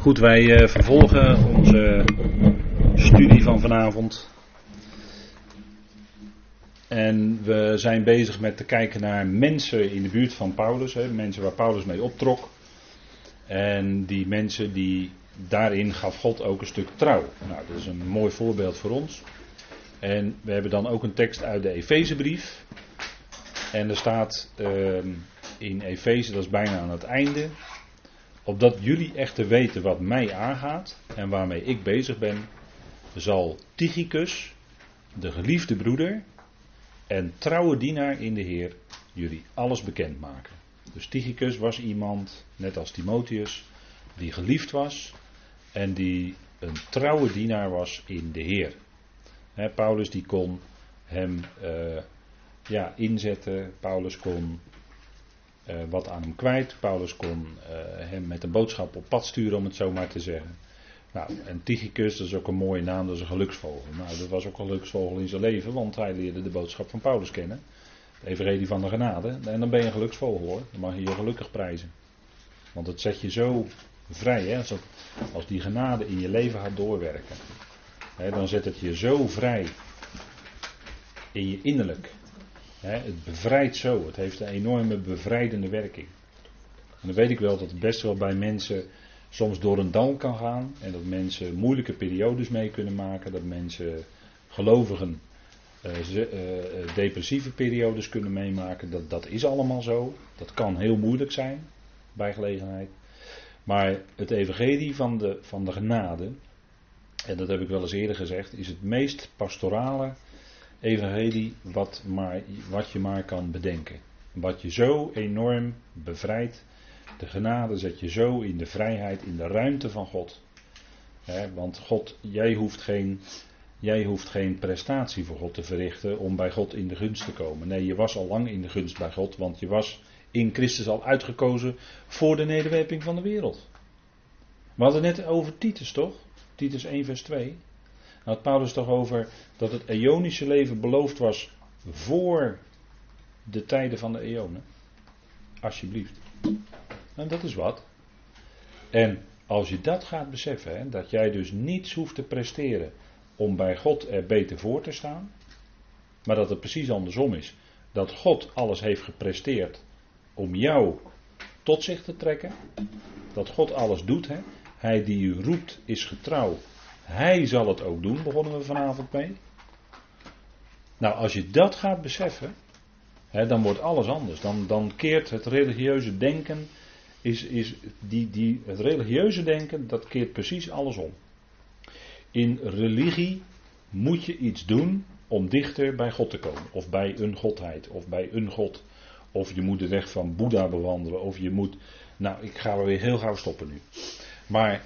Goed, wij eh, vervolgen onze studie van vanavond. En we zijn bezig met te kijken naar mensen in de buurt van Paulus, hè, mensen waar Paulus mee optrok. En die mensen die daarin gaf God ook een stuk trouw. Nou, dat is een mooi voorbeeld voor ons. En we hebben dan ook een tekst uit de Efezebrief. En er staat ehm, in Efeze, dat is bijna aan het einde. Opdat jullie echter weten wat mij aangaat en waarmee ik bezig ben, zal Tychicus, de geliefde broeder en trouwe dienaar in de Heer, jullie alles bekendmaken. Dus Tychicus was iemand, net als Timotheus, die geliefd was en die een trouwe dienaar was in de Heer. Paulus die kon hem uh, ja, inzetten, Paulus kon wat aan hem kwijt. Paulus kon uh, hem met een boodschap op pad sturen, om het zo maar te zeggen. Nou, en Tychicus, dat is ook een mooie naam, dat is een geluksvogel. Nou, dat was ook een geluksvogel in zijn leven, want hij leerde de boodschap van Paulus kennen. De evangelie van de genade. En dan ben je een geluksvogel hoor. Dan mag je je gelukkig prijzen. Want het zet je zo vrij, hè, als, als die genade in je leven gaat doorwerken. Hè, dan zet het je zo vrij in je innerlijk het bevrijdt zo. Het heeft een enorme bevrijdende werking. En dan weet ik wel dat het best wel bij mensen soms door een dal kan gaan. En dat mensen moeilijke periodes mee kunnen maken. Dat mensen gelovigen uh, uh, depressieve periodes kunnen meemaken. Dat, dat is allemaal zo. Dat kan heel moeilijk zijn bij gelegenheid. Maar het evangelie van de, van de genade, en dat heb ik wel eens eerder gezegd, is het meest pastorale evangelie wat, maar, wat je maar kan bedenken. Wat je zo enorm bevrijdt. De genade zet je zo in de vrijheid, in de ruimte van God. want God, jij hoeft, geen, jij hoeft geen prestatie voor God te verrichten om bij God in de gunst te komen. Nee, je was al lang in de gunst bij God, want je was in Christus al uitgekozen voor de nederwerping van de wereld. We hadden net over Titus, toch? Titus 1, vers 2 had Paulus toch over dat het eonische leven beloofd was voor de tijden van de eonen. Alsjeblieft. En nou, dat is wat. En als je dat gaat beseffen, hè, dat jij dus niets hoeft te presteren om bij God er beter voor te staan, maar dat het precies andersom is. Dat God alles heeft gepresteerd om jou tot zich te trekken. Dat God alles doet. Hè. Hij die u roept is getrouw hij zal het ook doen, begonnen we vanavond mee. Nou, als je dat gaat beseffen, hè, dan wordt alles anders. Dan, dan keert het religieuze denken, is, is die, die, het religieuze denken, dat keert precies alles om. In religie moet je iets doen om dichter bij God te komen. Of bij een godheid, of bij een god. Of je moet de weg van Boeddha bewandelen, of je moet... Nou, ik ga er weer heel gauw stoppen nu. Maar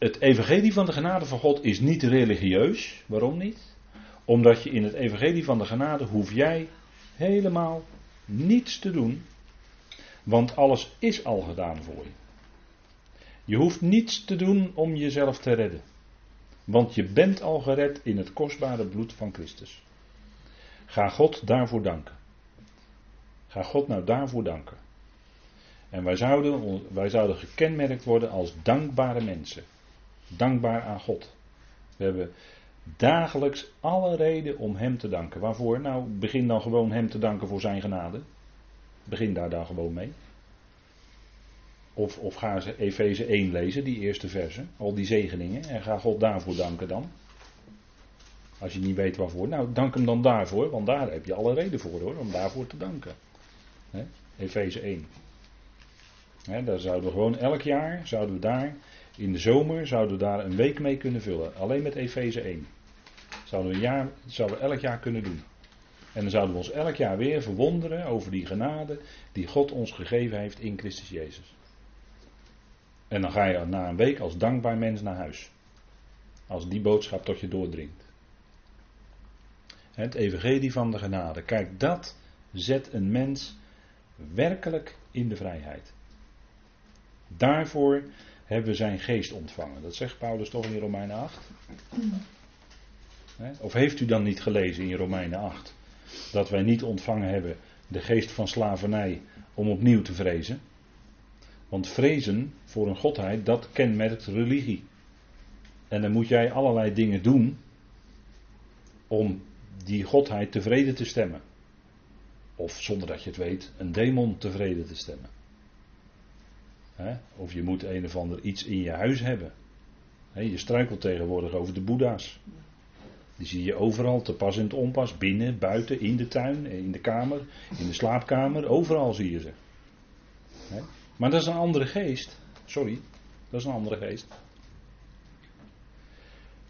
het evangelie van de genade van God is niet religieus. Waarom niet? Omdat je in het evangelie van de genade hoef jij helemaal niets te doen. Want alles is al gedaan voor je. Je hoeft niets te doen om jezelf te redden. Want je bent al gered in het kostbare bloed van Christus. Ga God daarvoor danken. Ga God nou daarvoor danken. En wij zouden, wij zouden gekenmerkt worden als dankbare mensen dankbaar aan God. We hebben dagelijks alle reden om Hem te danken. Waarvoor? Nou, begin dan gewoon Hem te danken voor Zijn genade. Begin daar dan gewoon mee. Of, of ga ze Efeze 1 lezen, die eerste verse, al die zegeningen, en ga God daarvoor danken dan. Als je niet weet waarvoor, nou dank hem dan daarvoor, want daar heb je alle reden voor hoor, om daarvoor te danken. Efeze 1. He, daar zouden we gewoon elk jaar, zouden we daar in de zomer zouden we daar een week mee kunnen vullen. Alleen met Efeze 1. Zouden we, jaar, zouden we elk jaar kunnen doen. En dan zouden we ons elk jaar weer verwonderen over die genade die God ons gegeven heeft in Christus Jezus. En dan ga je na een week als dankbaar mens naar huis. Als die boodschap tot je doordringt. Het evangelie van de genade. Kijk, dat zet een mens werkelijk in de vrijheid. Daarvoor hebben we zijn geest ontvangen. Dat zegt Paulus toch in Romeinen 8? Of heeft u dan niet gelezen in Romeinen 8 dat wij niet ontvangen hebben de geest van slavernij om opnieuw te vrezen? Want vrezen voor een godheid, dat kenmerkt religie. En dan moet jij allerlei dingen doen om die godheid tevreden te stemmen. Of zonder dat je het weet, een demon tevreden te stemmen. Of je moet een of ander iets in je huis hebben. je struikelt tegenwoordig over de boeddha's. Die zie je overal, te pas en te onpas, binnen, buiten, in de tuin, in de kamer, in de slaapkamer, overal zie je ze. Maar dat is een andere geest. Sorry, dat is een andere geest.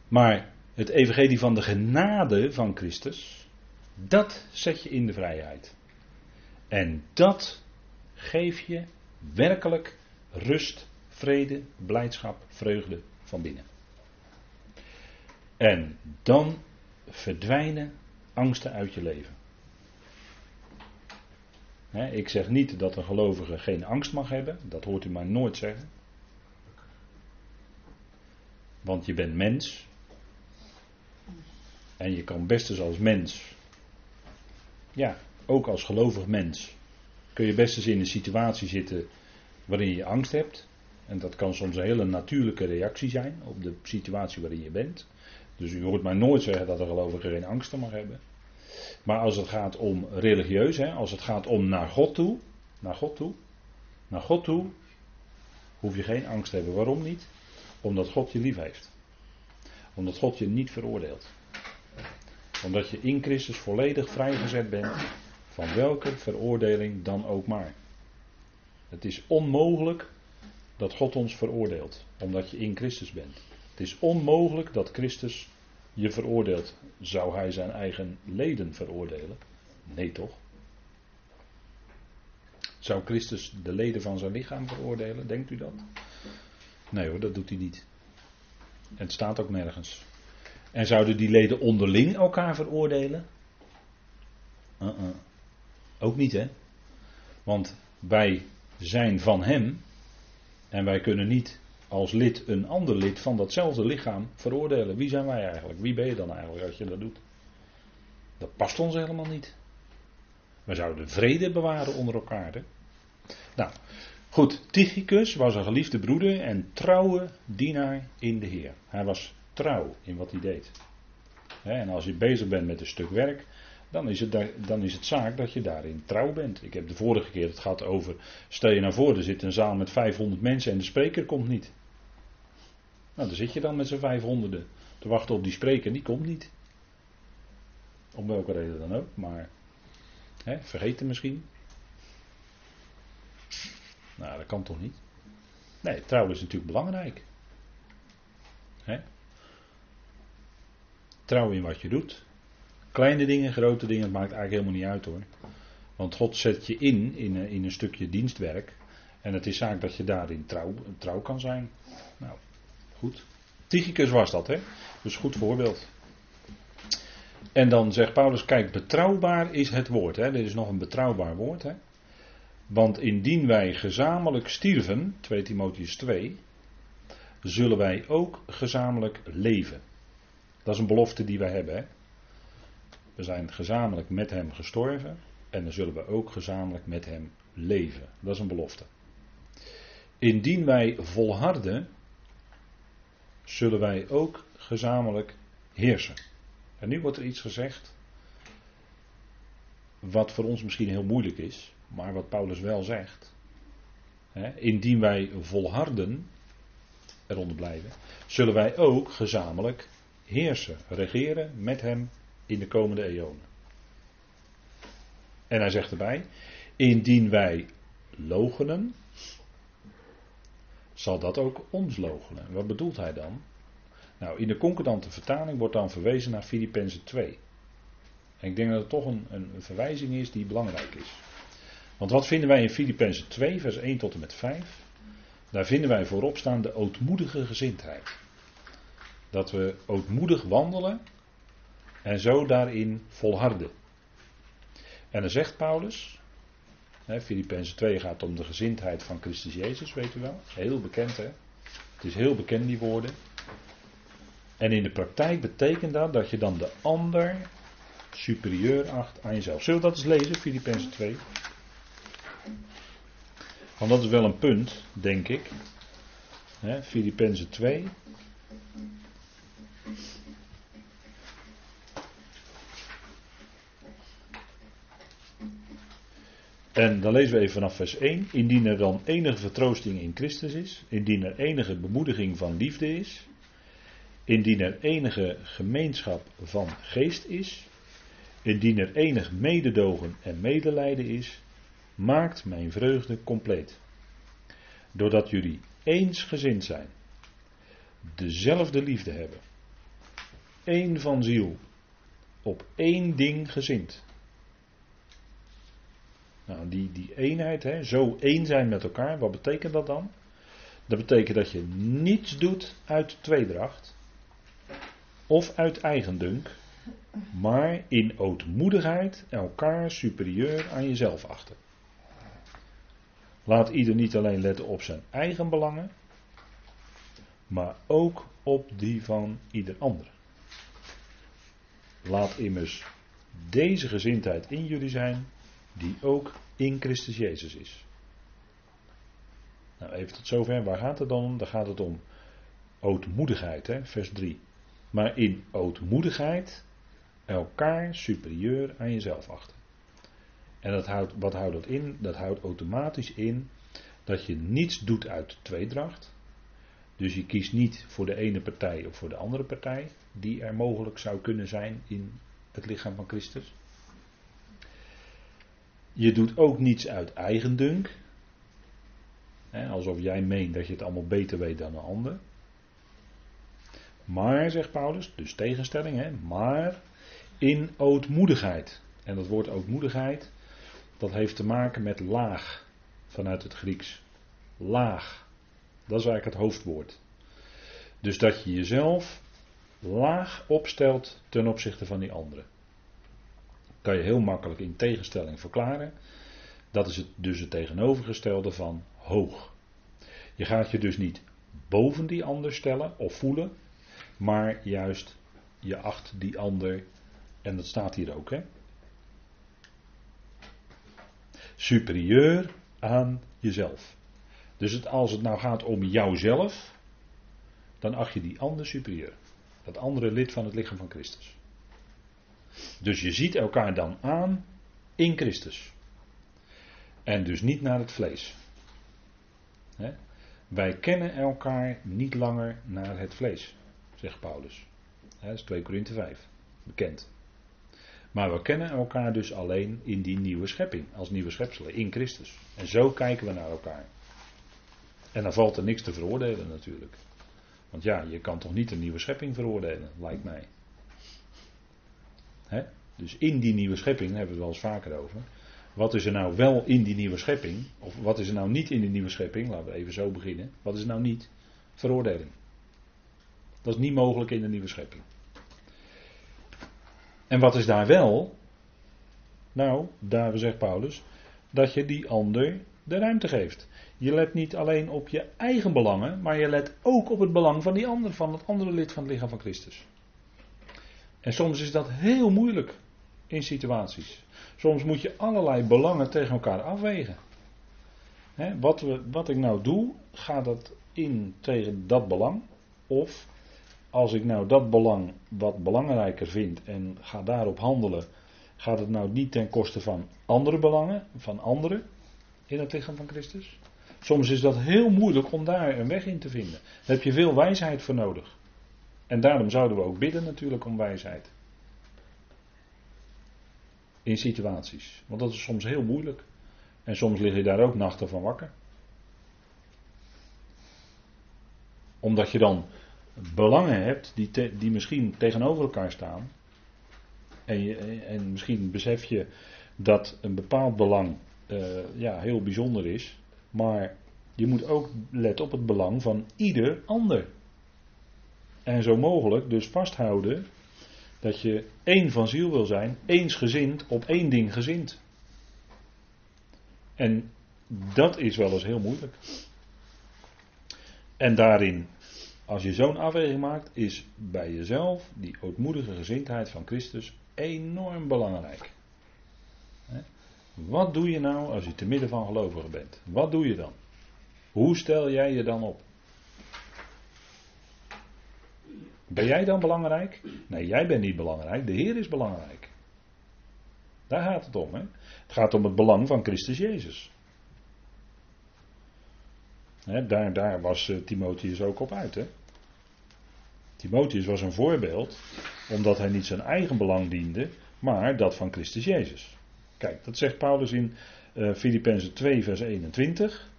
Maar het evangelie van de genade van Christus, dat zet je in de vrijheid. En dat geef je werkelijk rust, vrede, blijdschap, vreugde van binnen. En dan verdwijnen angsten uit je leven. ik zeg niet dat een gelovige geen angst mag hebben, dat hoort u maar nooit zeggen. Want je bent mens. En je kan best eens als mens, ja, ook als gelovig mens, kun je best eens in een situatie zitten waarin je angst hebt. En dat kan soms een hele natuurlijke reactie zijn op de situatie waarin je bent. Dus u hoort mij nooit zeggen dat een gelovige geen angsten mag hebben. Maar als het gaat om religieus, hè, als het gaat om naar God toe, naar God toe, naar God toe, hoef je geen angst te hebben. Waarom niet? Omdat God je lief heeft. Omdat God je niet veroordeelt. Omdat je in Christus volledig vrijgezet bent van welke veroordeling dan ook maar. Het is onmogelijk dat God ons veroordeelt, omdat je in Christus bent. Het is onmogelijk dat Christus je veroordeelt. Zou hij zijn eigen leden veroordelen? Nee toch? Zou Christus de leden van zijn lichaam veroordelen? Denkt u dat? Nee hoor, dat doet hij niet. En het staat ook nergens. En zouden die leden onderling elkaar veroordelen? Uh-uh. Ook niet hè? Want wij zijn van Hem en wij kunnen niet als lid een ander lid van datzelfde lichaam veroordelen. Wie zijn wij eigenlijk? Wie ben je dan eigenlijk als je dat doet? Dat past ons helemaal niet. We zouden vrede bewaren onder elkaar. Hè? Nou, goed. Tychicus was een geliefde broeder en trouwe dienaar in de Heer. Hij was trouw in wat hij deed. En als je bezig bent met een stuk werk, dan is, het, dan is het zaak dat je daarin trouw bent. Ik heb de vorige keer het gehad over, stel je nou voor, er zit een zaal met 500 mensen en de spreker komt niet. Nou, dan zit je dan met z'n 500 te wachten op die spreker, die komt niet. Om welke reden dan ook, maar hè, vergeten misschien. Nou, dat kan toch niet? Nee, trouw is natuurlijk belangrijk. Hè? Trouw in wat je doet. Kleine dingen, grote dingen, het maakt eigenlijk helemaal niet uit hoor. Want God zet je in, in, in een stukje dienstwerk. En het is zaak dat je daarin trouw, trouw kan zijn. Nou, goed. Tychicus was dat, hè? Dus goed voorbeeld. En dan zegt Paulus, kijk, betrouwbaar is het woord. Hè? Dit is nog een betrouwbaar woord. Hè? Want indien wij gezamenlijk stierven, 2 Timotheus 2, zullen wij ook gezamenlijk leven. Dat is een belofte die wij hebben. Hè? We zijn gezamenlijk met Hem gestorven en dan zullen we ook gezamenlijk met Hem leven. Dat is een belofte. Indien wij volharden, zullen wij ook gezamenlijk heersen. En nu wordt er iets gezegd wat voor ons misschien heel moeilijk is, maar wat Paulus wel zegt. Indien wij volharden, eronder blijven, zullen wij ook gezamenlijk heersen, regeren met Hem in de komende eonen. En hij zegt erbij, indien wij logenen, zal dat ook ons logenen. Wat bedoelt hij dan? Nou, in de concordante vertaling wordt dan verwezen naar Filippenzen 2. En ik denk dat het toch een, een, verwijzing is die belangrijk is. Want wat vinden wij in Filippenzen 2, vers 1 tot en met 5? Daar vinden wij voorop staan de ootmoedige gezindheid. Dat we ootmoedig wandelen en zo daarin volharden. En dan zegt Paulus, Filippenzen 2 gaat om de gezindheid van Christus Jezus, weet u wel. Heel bekend hè. Het is heel bekend die woorden. En in de praktijk betekent dat dat je dan de ander superieur acht aan jezelf. Zullen we dat eens lezen, Filippenzen 2? Want dat is wel een punt, denk ik. Filippenzen 2. En dan lezen we even vanaf vers 1. Indien er dan enige vertroosting in Christus is, indien er enige bemoediging van liefde is, indien er enige gemeenschap van geest is, indien er enig mededogen en medelijden is, maakt mijn vreugde compleet. Doordat jullie eensgezind zijn, dezelfde liefde hebben, één van ziel, op één ding gezind. Nou, die, die eenheid, hè, zo één zijn met elkaar, wat betekent dat dan? Dat betekent dat je niets doet uit tweedracht of uit eigendunk, maar in ootmoedigheid elkaar superieur aan jezelf achten. Laat ieder niet alleen letten op zijn eigen belangen, maar ook op die van ieder ander. Laat immers deze gezindheid in jullie zijn, die ook in Christus Jezus is. Nou, even tot zover. Waar gaat het dan om? Daar gaat het om ootmoedigheid, hè? vers 3. Maar in ootmoedigheid elkaar superieur aan jezelf achten. En dat houdt, wat houdt dat in? Dat houdt automatisch in dat je niets doet uit tweedracht. Dus je kiest niet voor de ene partij of voor de andere partij, die er mogelijk zou kunnen zijn in het lichaam van Christus. Je doet ook niets uit eigendunk. Hè, alsof jij meent dat je het allemaal beter weet dan een ander. Maar, zegt Paulus, dus tegenstelling, hè, maar in ootmoedigheid. En dat woord ootmoedigheid, dat heeft te maken met laag vanuit het Grieks. Laag. Dat is eigenlijk het hoofdwoord. Dus dat je jezelf laag opstelt ten opzichte van die anderen. Kan je heel makkelijk in tegenstelling verklaren. Dat is het, dus het tegenovergestelde van hoog. Je gaat je dus niet boven die ander stellen of voelen, maar juist je acht die ander, en dat staat hier ook, hè? Superieur aan jezelf. Dus als het nou gaat om jouzelf, dan acht je die ander superieur. Dat andere lid van het lichaam van Christus. Dus je ziet elkaar dan aan in Christus. En dus niet naar het vlees. Wij kennen elkaar niet langer naar het vlees, zegt Paulus. dat is 2 Korinthe 5, bekend. Maar we kennen elkaar dus alleen in die nieuwe schepping, als nieuwe schepselen, in Christus. En zo kijken we naar elkaar. En dan valt er niks te veroordelen natuurlijk. Want ja, je kan toch niet een nieuwe schepping veroordelen, lijkt mij. Dus in die nieuwe schepping, daar hebben we het wel eens vaker over. Wat is er nou wel in die nieuwe schepping? Of wat is er nou niet in die nieuwe schepping? Laten we even zo beginnen. Wat is er nou niet? Veroordeling. Dat is niet mogelijk in de nieuwe schepping. En wat is daar wel? Nou, daar zegt Paulus, dat je die ander de ruimte geeft. Je let niet alleen op je eigen belangen, maar je let ook op het belang van die ander, van het andere lid van het lichaam van Christus. En soms is dat heel moeilijk in situaties. Soms moet je allerlei belangen tegen elkaar afwegen. wat, we, wat ik nou doe, gaat dat in tegen dat belang? Of als ik nou dat belang wat belangrijker vind en ga daarop handelen, gaat het nou niet ten koste van andere belangen, van anderen in het lichaam van Christus? Soms is dat heel moeilijk om daar een weg in te vinden. Daar heb je veel wijsheid voor nodig. En daarom zouden we ook bidden natuurlijk om wijsheid. In situaties. Want dat is soms heel moeilijk. En soms lig je daar ook nachten van wakker. Omdat je dan belangen hebt die, die misschien tegenover elkaar staan. En, je, en misschien besef je dat een bepaald belang uh, ja, heel bijzonder is. Maar je moet ook letten op het belang van ieder ander. En zo mogelijk dus vasthouden dat je één van ziel wil zijn, eensgezind op één ding gezind. En dat is wel eens heel moeilijk. En daarin, als je zo'n afweging maakt, is bij jezelf die ootmoedige gezindheid van Christus enorm belangrijk. Wat doe je nou als je te midden van gelovigen bent? Wat doe je dan? Hoe stel jij je dan op? Ben jij dan belangrijk? Nee, jij bent niet belangrijk. De Heer is belangrijk. Daar gaat het om. Hè? Het gaat om het belang van Christus Jezus. Daar, daar was uh, Timotheus ook op uit. Hè? Timotheus was een voorbeeld, omdat hij niet zijn eigen belang diende, maar dat van Christus Jezus. Kijk, dat zegt Paulus in uh, Filippenzen 2, vers 21.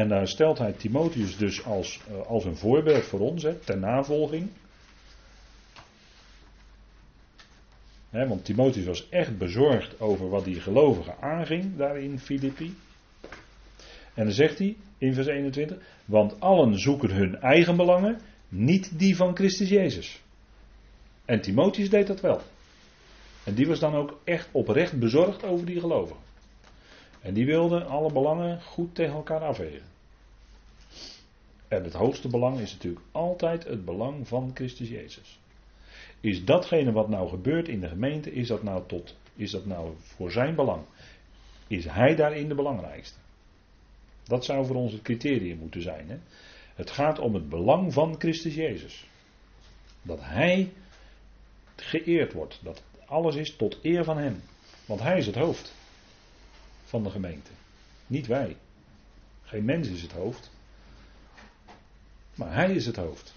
En daar stelt hij Timotheus dus als, uh, als een voorbeeld voor ons, hè, ter navolging. Want Timotheus was echt bezorgd over wat die gelovigen aanging daar in Filippi. En dan zegt hij in vers 21, want allen zoeken hun eigen belangen, niet die van Christus Jezus. En Timotheus deed dat wel. En die was dan ook echt oprecht bezorgd over die gelovigen. En die wilde alle belangen goed tegen elkaar afwegen. En het hoogste belang is natuurlijk altijd het belang van Christus Jezus. Is datgene wat nou gebeurt in de gemeente, is dat nou, tot, is dat nou voor zijn belang? Is hij daarin de belangrijkste? Dat zou voor ons het criterium moeten zijn. Hè? Het gaat om het belang van Christus Jezus. Dat hij geëerd wordt. Dat alles is tot eer van hem. Want hij is het hoofd van de gemeente. Niet wij. Geen mens is het hoofd. Maar hij is het hoofd.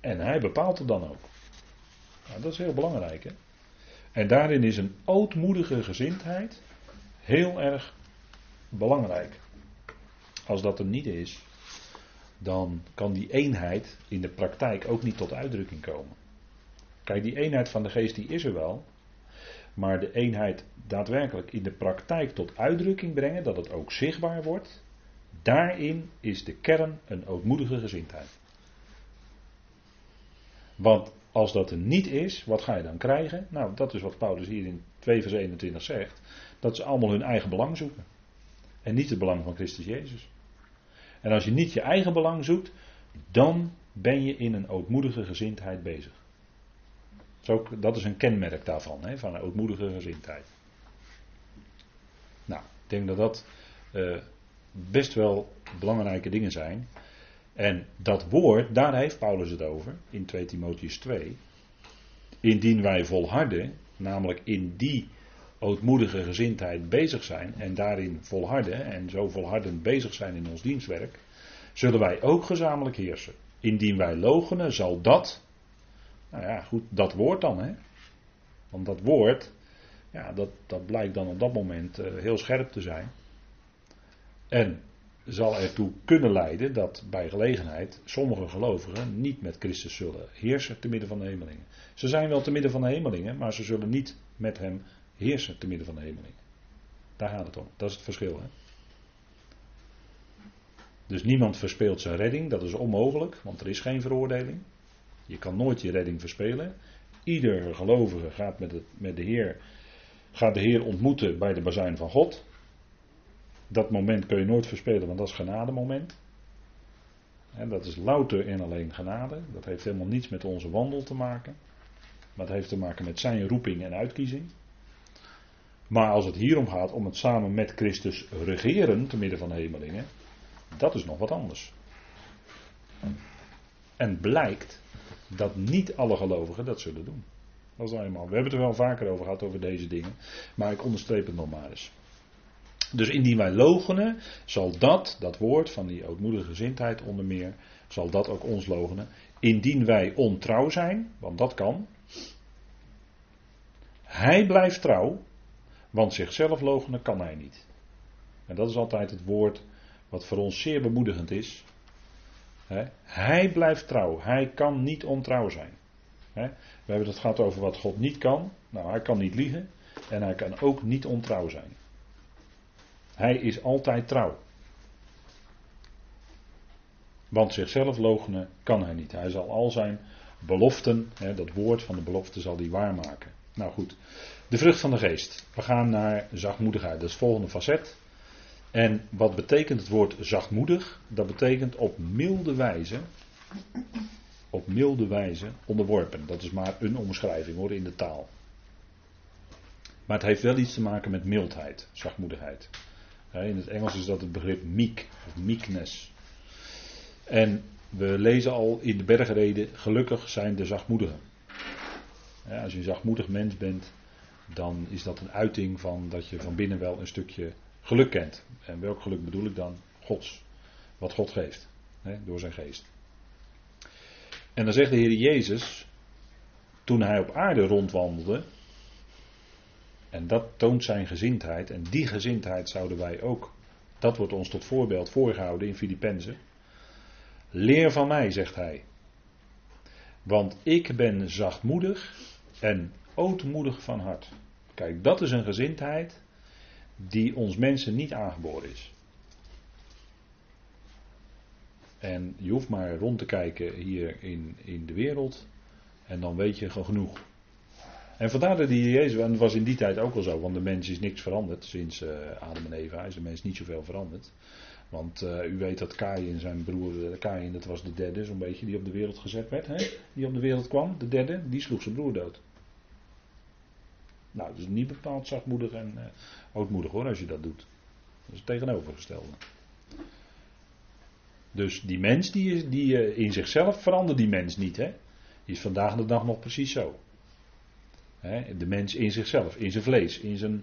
En hij bepaalt het dan ook. Nou, dat is heel belangrijk. Hè? En daarin is een ootmoedige gezindheid heel erg belangrijk. Als dat er niet is, dan kan die eenheid in de praktijk ook niet tot uitdrukking komen. Kijk, die eenheid van de geest die is er wel. Maar de eenheid daadwerkelijk in de praktijk tot uitdrukking brengen, dat het ook zichtbaar wordt, daarin is de kern een ootmoedige gezindheid. Want als dat er niet is, wat ga je dan krijgen? Nou, dat is wat Paulus hier in 2 vers 21 zegt. Dat ze allemaal hun eigen belang zoeken. En niet het belang van Christus Jezus. En als je niet je eigen belang zoekt, dan ben je in een ootmoedige gezindheid bezig. Dat is een kenmerk daarvan, van een ootmoedige gezindheid. Nou, ik denk dat dat uh, best wel belangrijke dingen zijn. En dat woord, daar heeft Paulus het over, in 2 Timotheus 2. Indien wij volharden, namelijk in die ootmoedige gezindheid bezig zijn en daarin volharden en zo volhardend bezig zijn in ons dienstwerk, zullen wij ook gezamenlijk heersen. Indien wij logenen, zal dat, nou ja, goed, dat woord dan, hè. Want dat woord, ja, dat, dat blijkt dan op dat moment uh, heel scherp te zijn. En zal ertoe kunnen leiden dat bij gelegenheid sommige gelovigen niet met Christus zullen heersen te midden van de hemelingen. Ze zijn wel te midden van de hemelingen, maar ze zullen niet met hem heersen te midden van de hemelingen. Daar gaat het om. Dat is het verschil. Hè? Dus niemand verspeelt zijn redding, dat is onmogelijk, want er is geen veroordeling. Je kan nooit je redding verspelen. Ieder gelovige gaat met, het, met de Heer, gaat de Heer ontmoeten bij de bazuin van God. Dat moment kun je nooit verspelen, want dat is genademoment. En dat is louter en alleen genade. Dat heeft helemaal niets met onze wandel te maken. Maar het heeft te maken met zijn roeping en uitkiezing. Maar als het hierom gaat om het samen met Christus regeren te midden van hemelingen, dat is nog wat anders. En blijkt dat niet alle gelovigen dat zullen doen. Dat is eenmaal. We hebben het er wel vaker over gehad, over deze dingen. Maar ik onderstreep het nog maar eens. Dus indien wij logenen, zal dat, dat woord van die ootmoedige gezindheid onder meer, zal dat ook ons logenen. Indien wij ontrouw zijn, want dat kan. Hij blijft trouw, want zichzelf logenen kan hij niet. En dat is altijd het woord wat voor ons zeer bemoedigend is. Hij blijft trouw, hij kan niet ontrouw zijn. We hebben het gehad over wat God niet kan. Nou, hij kan niet liegen en hij kan ook niet ontrouw zijn. Hij is altijd trouw. Want zichzelf logenen kan hij niet. Hij zal al zijn beloften, hè, dat woord van de belofte zal hij waarmaken. Nou goed, de vrucht van de geest. We gaan naar zachtmoedigheid, dat is het volgende facet. En wat betekent het woord zachtmoedig? Dat betekent op milde wijze, op milde wijze onderworpen. Dat is maar een omschrijving hoor in de taal. Maar het heeft wel iets te maken met mildheid, zachtmoedigheid. In het Engels is dat het begrip meek, of meekness. En we lezen al in de bergreden, gelukkig zijn de zachtmoedigen. Als je een zachtmoedig mens bent, dan is dat een uiting van dat je van binnen wel een stukje geluk kent. En welk geluk bedoel ik dan? Gods. Wat God geeft, door zijn geest. En dan zegt de Heer Jezus, toen hij op aarde rondwandelde, en dat toont zijn gezindheid, en die gezindheid zouden wij ook, dat wordt ons tot voorbeeld voorgehouden in Filippenzen. Leer van mij, zegt hij. Want ik ben zachtmoedig en ootmoedig van hart. Kijk, dat is een gezindheid die ons mensen niet aangeboren is. En je hoeft maar rond te kijken hier in, in de wereld en dan weet je genoeg. En vandaar dat die Jezus, en dat was in die tijd ook wel zo, want de mens is niks veranderd sinds uh, Adam en Eva, is de mens niet zoveel veranderd. Want uh, u weet dat Kain zijn broer, eh, Kain dat was de derde zo'n beetje die op de wereld gezet werd, hè? die op de wereld kwam, de derde, die sloeg zijn broer dood. Nou, dus niet bepaald zachtmoedig en uh, ootmoedig hoor, als je dat doet. Dat is het tegenovergestelde. Dus die mens, die, die in zichzelf verandert die mens niet, hè. Die is vandaag de dag nog precies zo. De mens in zichzelf, in zijn vlees, in zijn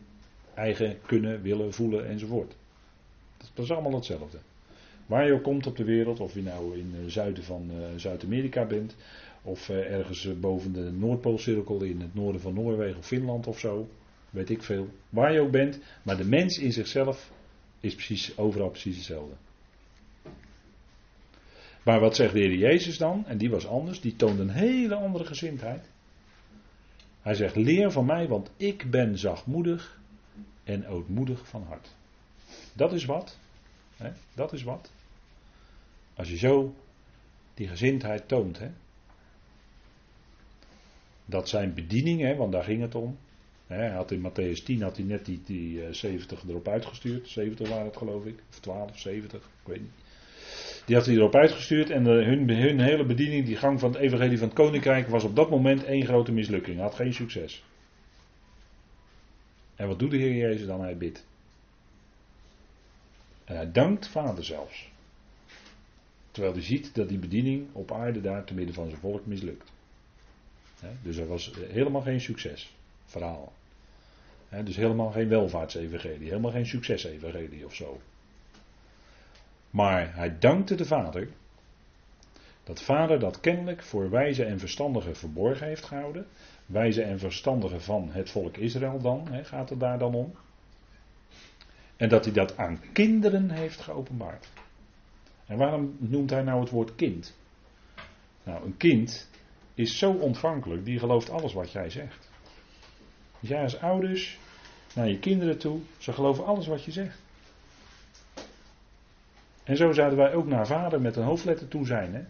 eigen kunnen, willen, voelen enzovoort. Dat is allemaal hetzelfde. Waar je ook komt op de wereld, of je nou in het zuiden van uh, Zuid-Amerika bent, of uh, ergens boven de Noordpoolcirkel in het noorden van Noorwegen of Finland of zo, weet ik veel. Waar je ook bent, maar de mens in zichzelf is precies, overal precies hetzelfde. Maar wat zegt de Heer Jezus dan? En die was anders, die toonde een hele andere gezindheid. Hij zegt: Leer van mij, want ik ben zachtmoedig en ootmoedig van hart. Dat is wat. Hè? Dat is wat. Als je zo die gezindheid toont. Hè? Dat zijn bediening, hè, want daar ging het om. Hij had in Matthäus 10 had hij net die, die 70 erop uitgestuurd. 70 waren het geloof ik. Of 12, 70, ik weet niet. Die had hij erop uitgestuurd en hun, hun hele bediening, die gang van het evangelie van het koninkrijk, was op dat moment één grote mislukking. Had geen succes. En wat doet de Heer Jezus dan? Hij bidt. En hij dankt Vader zelfs. Terwijl hij ziet dat die bediening op aarde daar te midden van zijn volk mislukt. dus er was helemaal geen succes. Verhaal. dus helemaal geen welvaartsevangelie. Helemaal geen succesevangelie of zo. Maar hij dankte de Vader. Dat Vader dat kennelijk voor wijze en verstandigen verborgen heeft gehouden. Wijze en verstandigen van het volk Israël dan, gaat het daar dan om. En dat hij dat aan kinderen heeft geopenbaard. En waarom noemt hij nou het woord kind? Nou, een kind is zo ontvankelijk, die gelooft alles wat jij zegt. Dus jij als ouders naar je kinderen toe, ze geloven alles wat je zegt. En zo zouden wij ook naar vader met een hoofdletter toe zijn. Hè?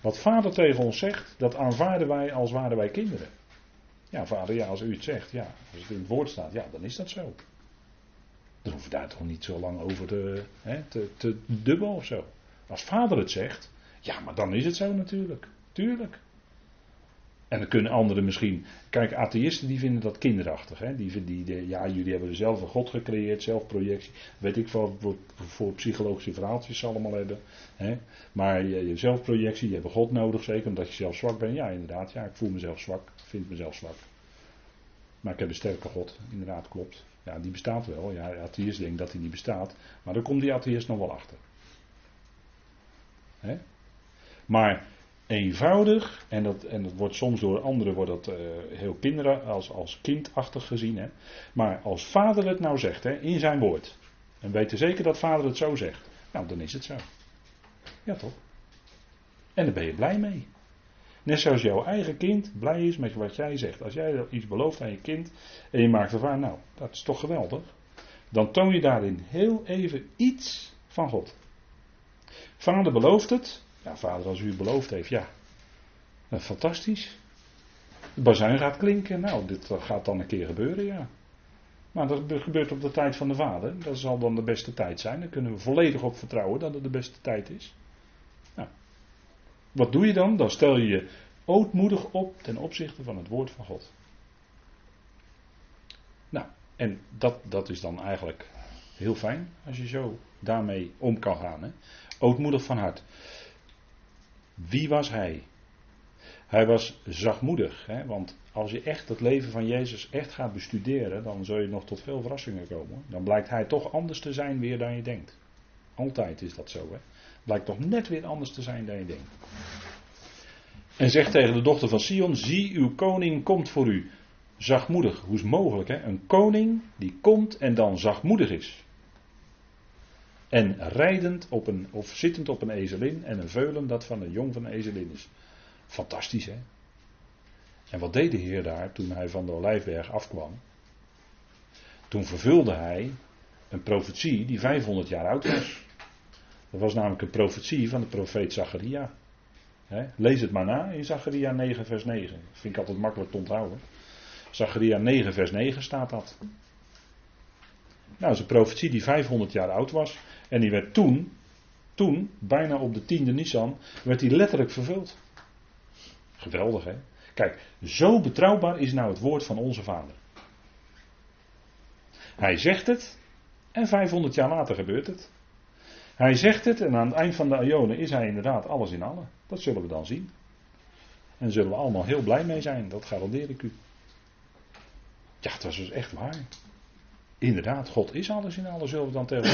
Wat vader tegen ons zegt, dat aanvaarden wij als waren wij kinderen. Ja, vader, ja, als u het zegt, ja, als het in het woord staat, ja, dan is dat zo. Dan hoef je daar toch niet zo lang over te, hè, te, te dubbel of zo. Als vader het zegt, ja, maar dan is het zo natuurlijk. Tuurlijk. En dan kunnen anderen misschien. Kijk, atheïsten die vinden dat kinderachtig. Hè? Die, die, ja, jullie hebben zelf een God gecreëerd, zelfprojectie. Weet ik wel, voor, voor psychologische verhaaltjes allemaal hebben. Hè? Maar je, je zelfprojectie, je hebt God nodig, zeker omdat je zelf zwak bent. Ja, inderdaad, ja, ik voel mezelf zwak, vind mezelf zwak. Maar ik heb een sterke God, inderdaad, klopt. Ja, die bestaat wel. Ja, de atheïst denkt dat hij niet bestaat. Maar daar komt die atheïst nog wel achter. Hè? Maar eenvoudig, en dat, en dat wordt soms door anderen wordt dat, uh, heel kinderen, als, als kindachtig gezien. Hè. Maar als vader het nou zegt, hè, in zijn woord, en weten zeker dat vader het zo zegt, nou dan is het zo. Ja toch? En daar ben je blij mee. Net zoals jouw eigen kind blij is met wat jij zegt. Als jij iets belooft aan je kind en je maakt ervan, nou, dat is toch geweldig. Dan toon je daarin heel even iets van God. Vader belooft het, vader, als u beloofd heeft, ja. fantastisch. De bazuin gaat klinken. Nou, dit gaat dan een keer gebeuren, ja. Maar dat gebeurt op de tijd van de vader. Dat zal dan de beste tijd zijn. Daar kunnen we volledig op vertrouwen dat het de beste tijd is. Nou, wat doe je dan? Dan stel je je ootmoedig op ten opzichte van het woord van God. Nou, En dat, dat is dan eigenlijk heel fijn als je zo daarmee om kan gaan. Hè? Ootmoedig van hart. Wie was hij? Hij was zachtmoedig. Hè? Want als je echt het leven van Jezus echt gaat bestuderen, dan zul je nog tot veel verrassingen komen. Dan blijkt hij toch anders te zijn weer dan je denkt. Altijd is dat zo. Hè? Blijkt toch net weer anders te zijn dan je denkt. En zegt tegen de dochter van Sion: Zie, uw koning komt voor u. Zachtmoedig. Hoe is mogelijk? Hè? Een koning die komt en dan zachtmoedig is. En rijdend op een, of zittend op een ezelin en een veulen dat van een jong van een ezelin is. Fantastisch hè. En wat deed de Heer daar toen hij van de Olijfberg afkwam? Toen vervulde hij een profetie die 500 jaar oud was. Dat was namelijk een profetie van de profeet Zacharia. Lees het maar na in Zacharia 9 vers 9. Dat vind ik altijd makkelijk te onthouden. Zacharia 9 vers 9 staat dat. Nou, dat is een profetie die 500 jaar oud was. En die werd toen, toen, bijna op de tiende Nissan, werd die letterlijk vervuld. Geweldig hè. Kijk, zo betrouwbaar is nou het woord van onze vader. Hij zegt het en 500 jaar later gebeurt het. Hij zegt het en aan het eind van de Ionen is hij inderdaad alles in allen. Dat zullen we dan zien. En daar zullen we allemaal heel blij mee zijn, dat garandeer ik u. Ja, dat is dus echt waar. Inderdaad, God is alles in allen, zullen we dan tegen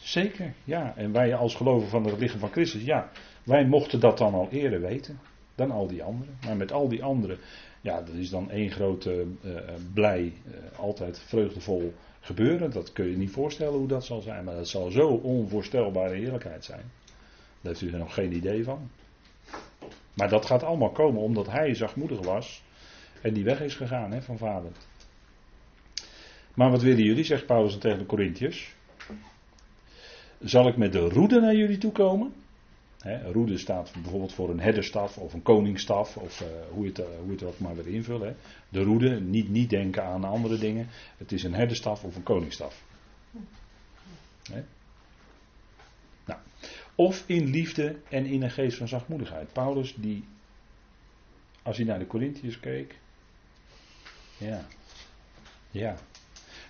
Zeker, ja. En wij als geloven van het lichaam van Christus, ja, wij mochten dat dan al eerder weten dan al die anderen. Maar met al die anderen, ja, dat is dan één grote uh, blij, uh, altijd vreugdevol gebeuren. Dat kun je niet voorstellen hoe dat zal zijn, maar dat zal zo onvoorstelbare heerlijkheid zijn. Daar heeft u er nog geen idee van. Maar dat gaat allemaal komen omdat hij zachtmoedig was en die weg is gegaan hè, van vader. Maar wat willen jullie, zegt Paulus tegen de Corinthiërs. Zal ik met de roede naar jullie toe komen? Roede staat bijvoorbeeld voor een herderstaf of een koningsstaf, of uh, hoe, je het, uh, hoe het ook maar wil invullen. De roede, niet, niet denken aan andere dingen. Het is een herderstaf of een koningsstaf. Nou. Of in liefde en in een geest van zachtmoedigheid. Paulus, die, als hij naar de Corinthiërs keek. Ja. Ja.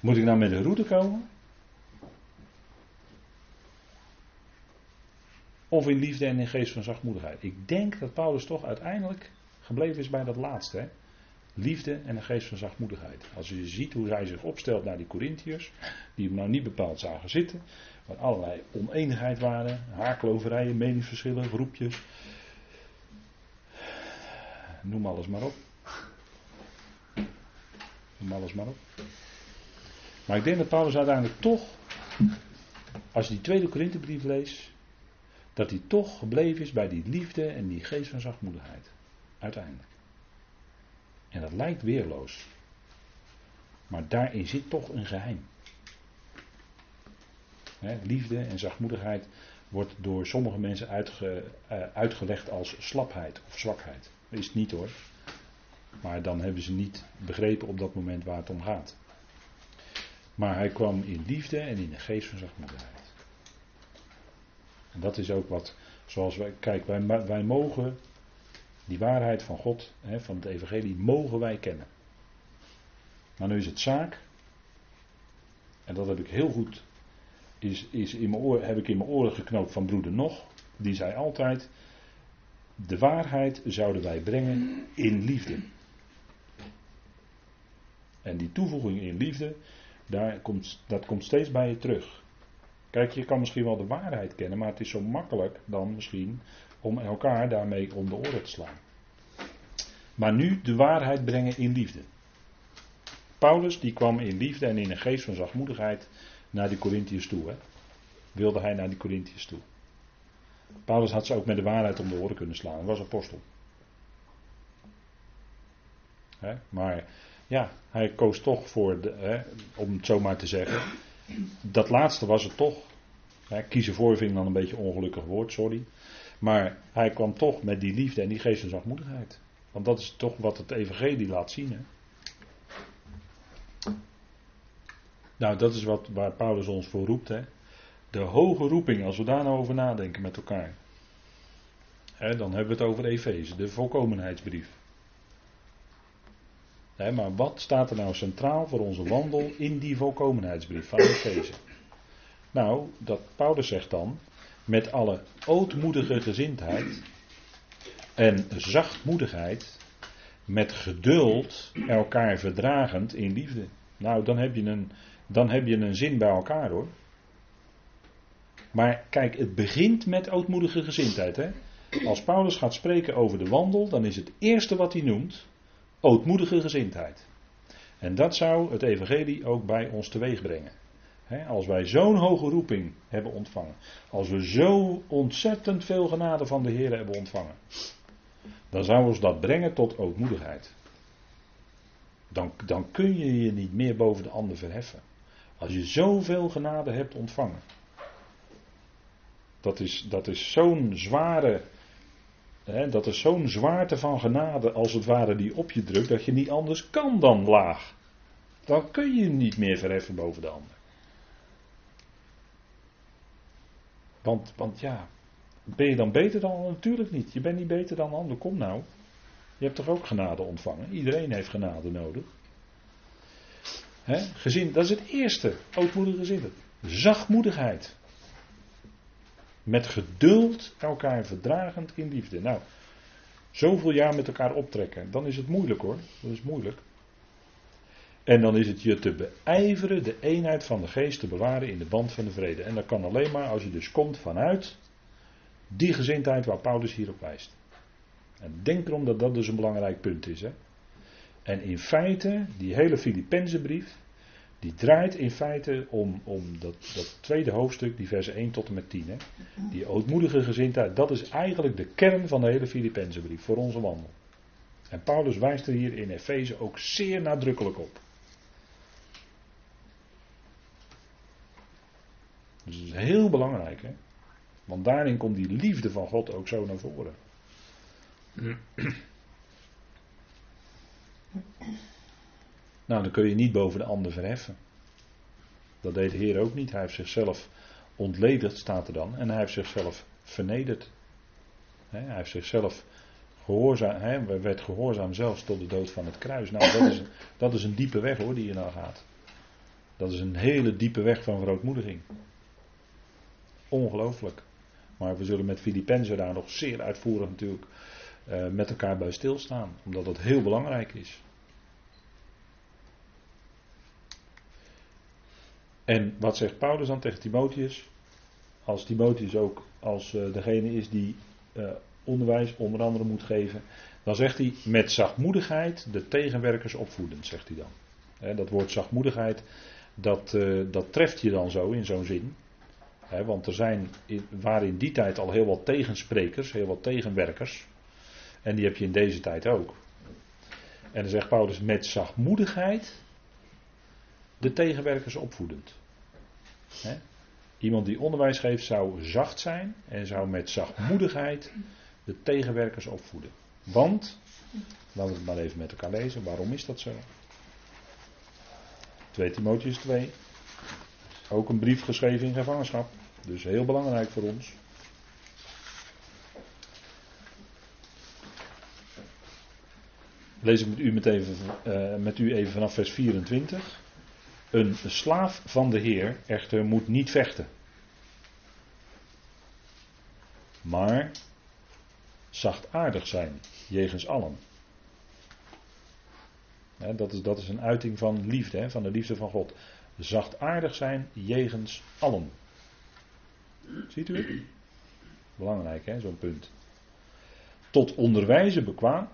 Moet ik nou met de roede komen? Of in liefde en in geest van zachtmoedigheid. Ik denk dat Paulus toch uiteindelijk gebleven is bij dat laatste. Hè? Liefde en een geest van zachtmoedigheid. Als je ziet hoe hij zich opstelt naar die Corinthiërs, die hem nou niet bepaald zagen zitten, waar allerlei oneenigheid waren, haarkloverijen, meningsverschillen, groepjes. Noem alles maar op. Noem alles maar op. Maar ik denk dat Paulus uiteindelijk toch, als je die tweede Korinthebrief leest, dat hij toch gebleven is bij die liefde en die geest van zachtmoedigheid. Uiteindelijk. En dat lijkt weerloos. Maar daarin zit toch een geheim. liefde en zachtmoedigheid wordt door sommige mensen uitge, uh, uitgelegd als slapheid of zwakheid. Dat is het niet hoor. Maar dan hebben ze niet begrepen op dat moment waar het om gaat. Maar hij kwam in liefde en in de geest van zachtmoedigheid. En dat is ook wat, zoals wij, kijk, wij, wij mogen die waarheid van God, hè, van het Evangelie, mogen wij kennen. Maar nu is het zaak, en dat heb ik heel goed, is, is in mijn oor, heb ik in mijn oren geknoopt van broeder Nog, die zei altijd, de waarheid zouden wij brengen in liefde. En die toevoeging in liefde, daar komt, dat komt steeds bij je terug. Kijk, je kan misschien wel de waarheid kennen, maar het is zo makkelijk dan misschien om elkaar daarmee om de oren te slaan. Maar nu de waarheid brengen in liefde. Paulus die kwam in liefde en in een geest van zachtmoedigheid naar die Corinthiërs toe. Hè? Wilde hij naar die Corinthiërs toe. Paulus had ze ook met de waarheid om de oren kunnen slaan. Hij was apostel. Hè? Maar ja, hij koos toch voor, de, hè, om het zo maar te zeggen, dat laatste was het toch. Ja, kiezen voor vind ik dan een beetje een ongelukkig woord, sorry. Maar hij kwam toch met die liefde en die geest van zachtmoedigheid. Want dat is toch wat het evangelie laat zien. Hè? Nou, dat is wat, waar Paulus ons voor roept. Hè? De hoge roeping, als we daar nou over nadenken met elkaar. Hè, dan hebben we het over Efeze, de volkomenheidsbrief. Maar wat staat er nou centraal voor onze wandel in die volkomenheidsbrief van Efeze? Nou, dat Paulus zegt dan, met alle ootmoedige gezindheid en zachtmoedigheid, met geduld elkaar verdragend in liefde. Nou, dan heb je een, dan heb je een zin bij elkaar hoor. Maar kijk, het begint met ootmoedige gezindheid. Hè? Als Paulus gaat spreken over de wandel, dan is het eerste wat hij noemt ootmoedige gezindheid. En dat zou het evangelie ook bij ons teweeg brengen. als wij zo'n hoge roeping hebben ontvangen, als we zo ontzettend veel genade van de Heer hebben ontvangen, dan zou ons dat brengen tot ootmoedigheid. Dan, dan kun je je niet meer boven de ander verheffen. Als je zoveel genade hebt ontvangen. Dat is, dat is zo'n zware. Dat is zo'n zwaarte van genade als het ware die op je drukt. Dat je niet anders kan dan laag. Dan kun je niet meer verheffen boven de ander. Want, want ja, ben je dan beter dan? Natuurlijk niet. Je bent niet beter dan ander. Kom nou. Je hebt toch ook genade ontvangen? Iedereen heeft genade nodig. Gezin, dat is het eerste. Ootmoedige gezin. Zachtmoedigheid. Met geduld elkaar verdragend in liefde. Nou, zoveel jaar met elkaar optrekken. Dan is het moeilijk hoor. Dat is moeilijk. En dan is het je te beijveren de eenheid van de geest te bewaren in de band van de vrede. En dat kan alleen maar als je dus komt vanuit die gezindheid waar Paulus hier op wijst. En denk erom dat dat dus een belangrijk punt is. Hè? En in feite, die hele Filippense brief, die draait in feite om, om dat, dat, tweede hoofdstuk, die versen 1 tot en met 10. Hè? Die ootmoedige gezindheid, dat is eigenlijk de kern van de hele Filippense brief voor onze wandel. En Paulus wijst er hier in Efeze ook zeer nadrukkelijk op. Dus dat is heel belangrijk. Hè? Want daarin komt die liefde van God ook zo naar voren. Nou, dan kun je niet boven de ander verheffen. Dat deed de Heer ook niet. Hij heeft zichzelf ontledigd, staat er dan. En hij heeft zichzelf vernederd. Hij heeft zichzelf gehoorzaam, hij werd gehoorzaam zelfs tot de dood van het kruis. Nou, dat is, dat is een diepe weg hoor, die je nou gaat. Dat is een hele diepe weg van verootmoediging. Ongelooflijk. Maar we zullen met Filippenzen daar nog zeer uitvoerig natuurlijk uh, met elkaar bij stilstaan. Omdat dat heel belangrijk is. En wat zegt Paulus dan tegen Timotheus? Als Timotheus ook als uh, degene is die uh, onderwijs onder andere moet geven, dan zegt hij met zachtmoedigheid de tegenwerkers opvoeden, zegt hij dan. Dat woord zachtmoedigheid, dat, uh, dat treft je dan zo in zo'n zin. Want er zijn, waren in die tijd al heel wat tegensprekers, heel wat tegenwerkers. En die heb je in deze tijd ook. En dan zegt Paulus met zachtmoedigheid de tegenwerkers opvoedend. Iemand die onderwijs geeft zou zacht zijn en zou met zachtmoedigheid de tegenwerkers opvoeden. Want, laten we het maar even met elkaar lezen, waarom is dat zo? 2 Timotheus 2, ook een brief geschreven in gevangenschap, dus heel belangrijk voor ons. Lees ik met u, met, even, uh, met u even vanaf vers 24. Een slaaf van de Heer echter moet niet vechten. Maar zachtaardig zijn jegens allen. dat, is, dat is een uiting van liefde, van de liefde van God. Zachtaardig zijn jegens allen. Ziet u? Belangrijk, hè, zo'n punt. Tot onderwijzen bekwaam.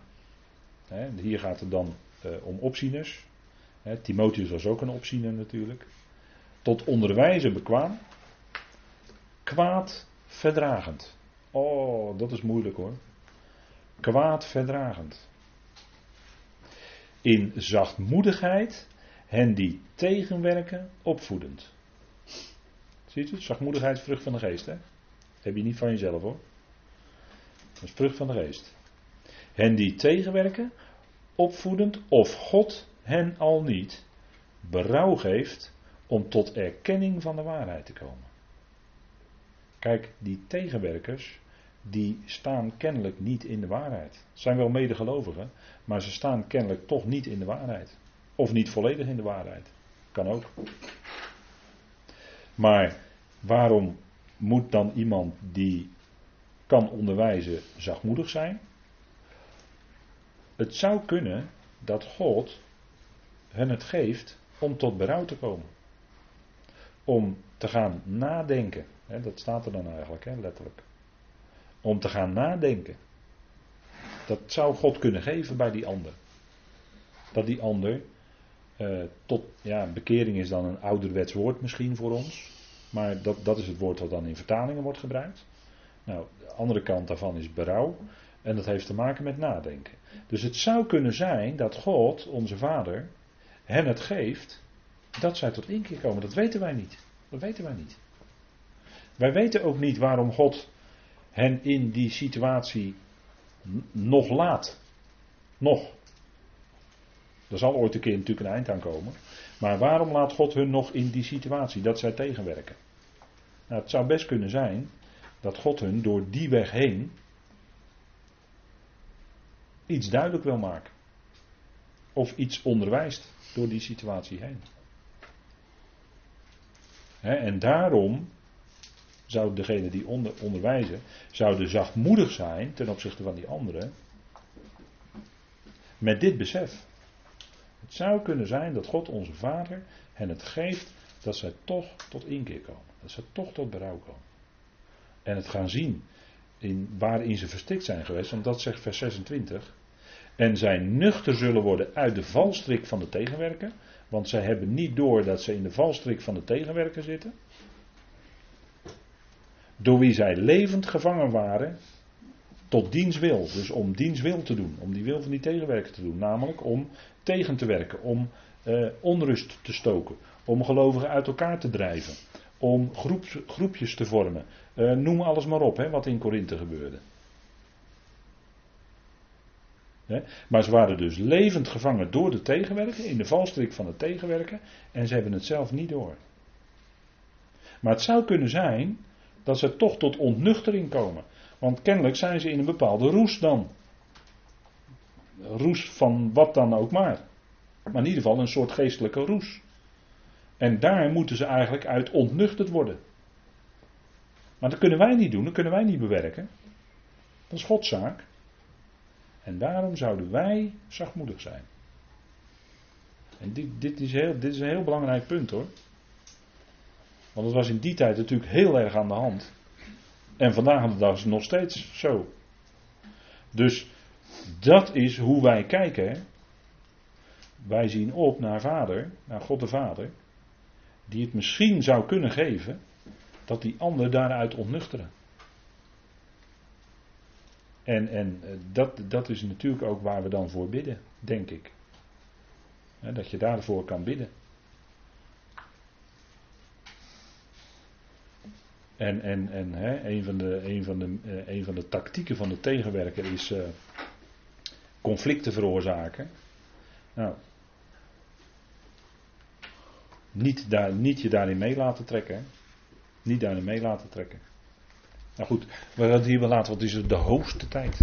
hier gaat het dan uh, om opzieners. Timotheus was ook een opziener natuurlijk. Tot onderwijzen bekwaam. Kwaad verdragend. Oh, dat is moeilijk hoor. Kwaad verdragend. In zachtmoedigheid hen die tegenwerken opvoedend. Ziet u? Zachtmoedigheid vrucht van de geest. Hè? heb je niet van jezelf hoor. Dat is vrucht van de geest. Hen die tegenwerken opvoedend of God hen al niet berouw geeft om tot erkenning van de waarheid te komen. Kijk, die tegenwerkers, die staan kennelijk niet in de waarheid. Zijn wel medegelovigen, maar ze staan kennelijk toch niet in de waarheid. Of niet volledig in de waarheid. Kan ook. Maar waarom moet dan iemand die kan onderwijzen zachtmoedig zijn? Het zou kunnen dat God hen het geeft om tot berouw te komen. Om te gaan nadenken. Hè, dat staat er dan eigenlijk, hè, letterlijk. Om te gaan nadenken. Dat zou God kunnen geven bij die ander. Dat die ander uh, tot, ja, bekering is dan een ouderwets woord misschien voor ons. Maar dat, dat is het woord wat dan in vertalingen wordt gebruikt. Nou, de andere kant daarvan is berouw. En dat heeft te maken met nadenken. Dus het zou kunnen zijn dat God, onze Vader, hen het geeft dat zij tot inkeer komen. Dat weten wij niet. Dat weten wij niet. Wij weten ook niet waarom God hen in die situatie nog laat. Nog. Er zal ooit een keer natuurlijk een eind aan komen. Maar waarom laat God hun nog in die situatie dat zij tegenwerken? Nou, het zou best kunnen zijn dat God hun door die weg heen iets duidelijk wil maken. Of iets onderwijst door die situatie heen. en daarom zou degene die onder, onderwijzen, zouden zachtmoedig zijn ten opzichte van die anderen. Met dit besef. Het zou kunnen zijn dat God onze Vader hen het geeft dat zij toch tot inkeer komen. Dat ze toch tot berouw komen. En het gaan zien in, waarin ze verstikt zijn geweest, want dat zegt vers 26. En zij nuchter zullen worden uit de valstrik van de tegenwerker. Want zij hebben niet door dat ze in de valstrik van de tegenwerker zitten. Door wie zij levend gevangen waren tot diens wil. Dus om diens wil te doen. Om die wil van die tegenwerker te doen. Namelijk om tegen te werken. Om eh, onrust te stoken. Om gelovigen uit elkaar te drijven. Om groepjes te vormen. Uh, noem alles maar op hè, wat in Korinthe gebeurde. Maar ze waren dus levend gevangen door de tegenwerker, in de valstrik van het tegenwerken, en ze hebben het zelf niet door. Maar het zou kunnen zijn dat ze toch tot ontnuchtering komen. Want kennelijk zijn ze in een bepaalde roes dan. Roes van wat dan ook maar. Maar in ieder geval een soort geestelijke roes. En daar moeten ze eigenlijk uit ontnuchterd worden. Maar dat kunnen wij niet doen, dat kunnen wij niet bewerken. Dat is Godszaak. En daarom zouden wij zachtmoedig zijn. En dit, dit, is heel, dit is een heel belangrijk punt hoor. Want het was in die tijd natuurlijk heel erg aan de hand. En vandaag de dag is het nog steeds zo. Dus dat is hoe wij kijken. Wij zien op naar Vader, naar God de Vader, die het misschien zou kunnen geven dat die ander daaruit ontnuchteren. En, en eh, dat, dat is natuurlijk ook waar we dan voor bidden, denk ik. dat je daarvoor kan bidden. En, en, en hè, een, van de, een, van de, eh, een van de tactieken van de tegenwerker is uh, conflicten veroorzaken. Nou, niet, daar, niet je daarin mee laten trekken. Niet daarin mee laten trekken. Nou goed, we gaan het hier wel laten, want het is de hoogste tijd.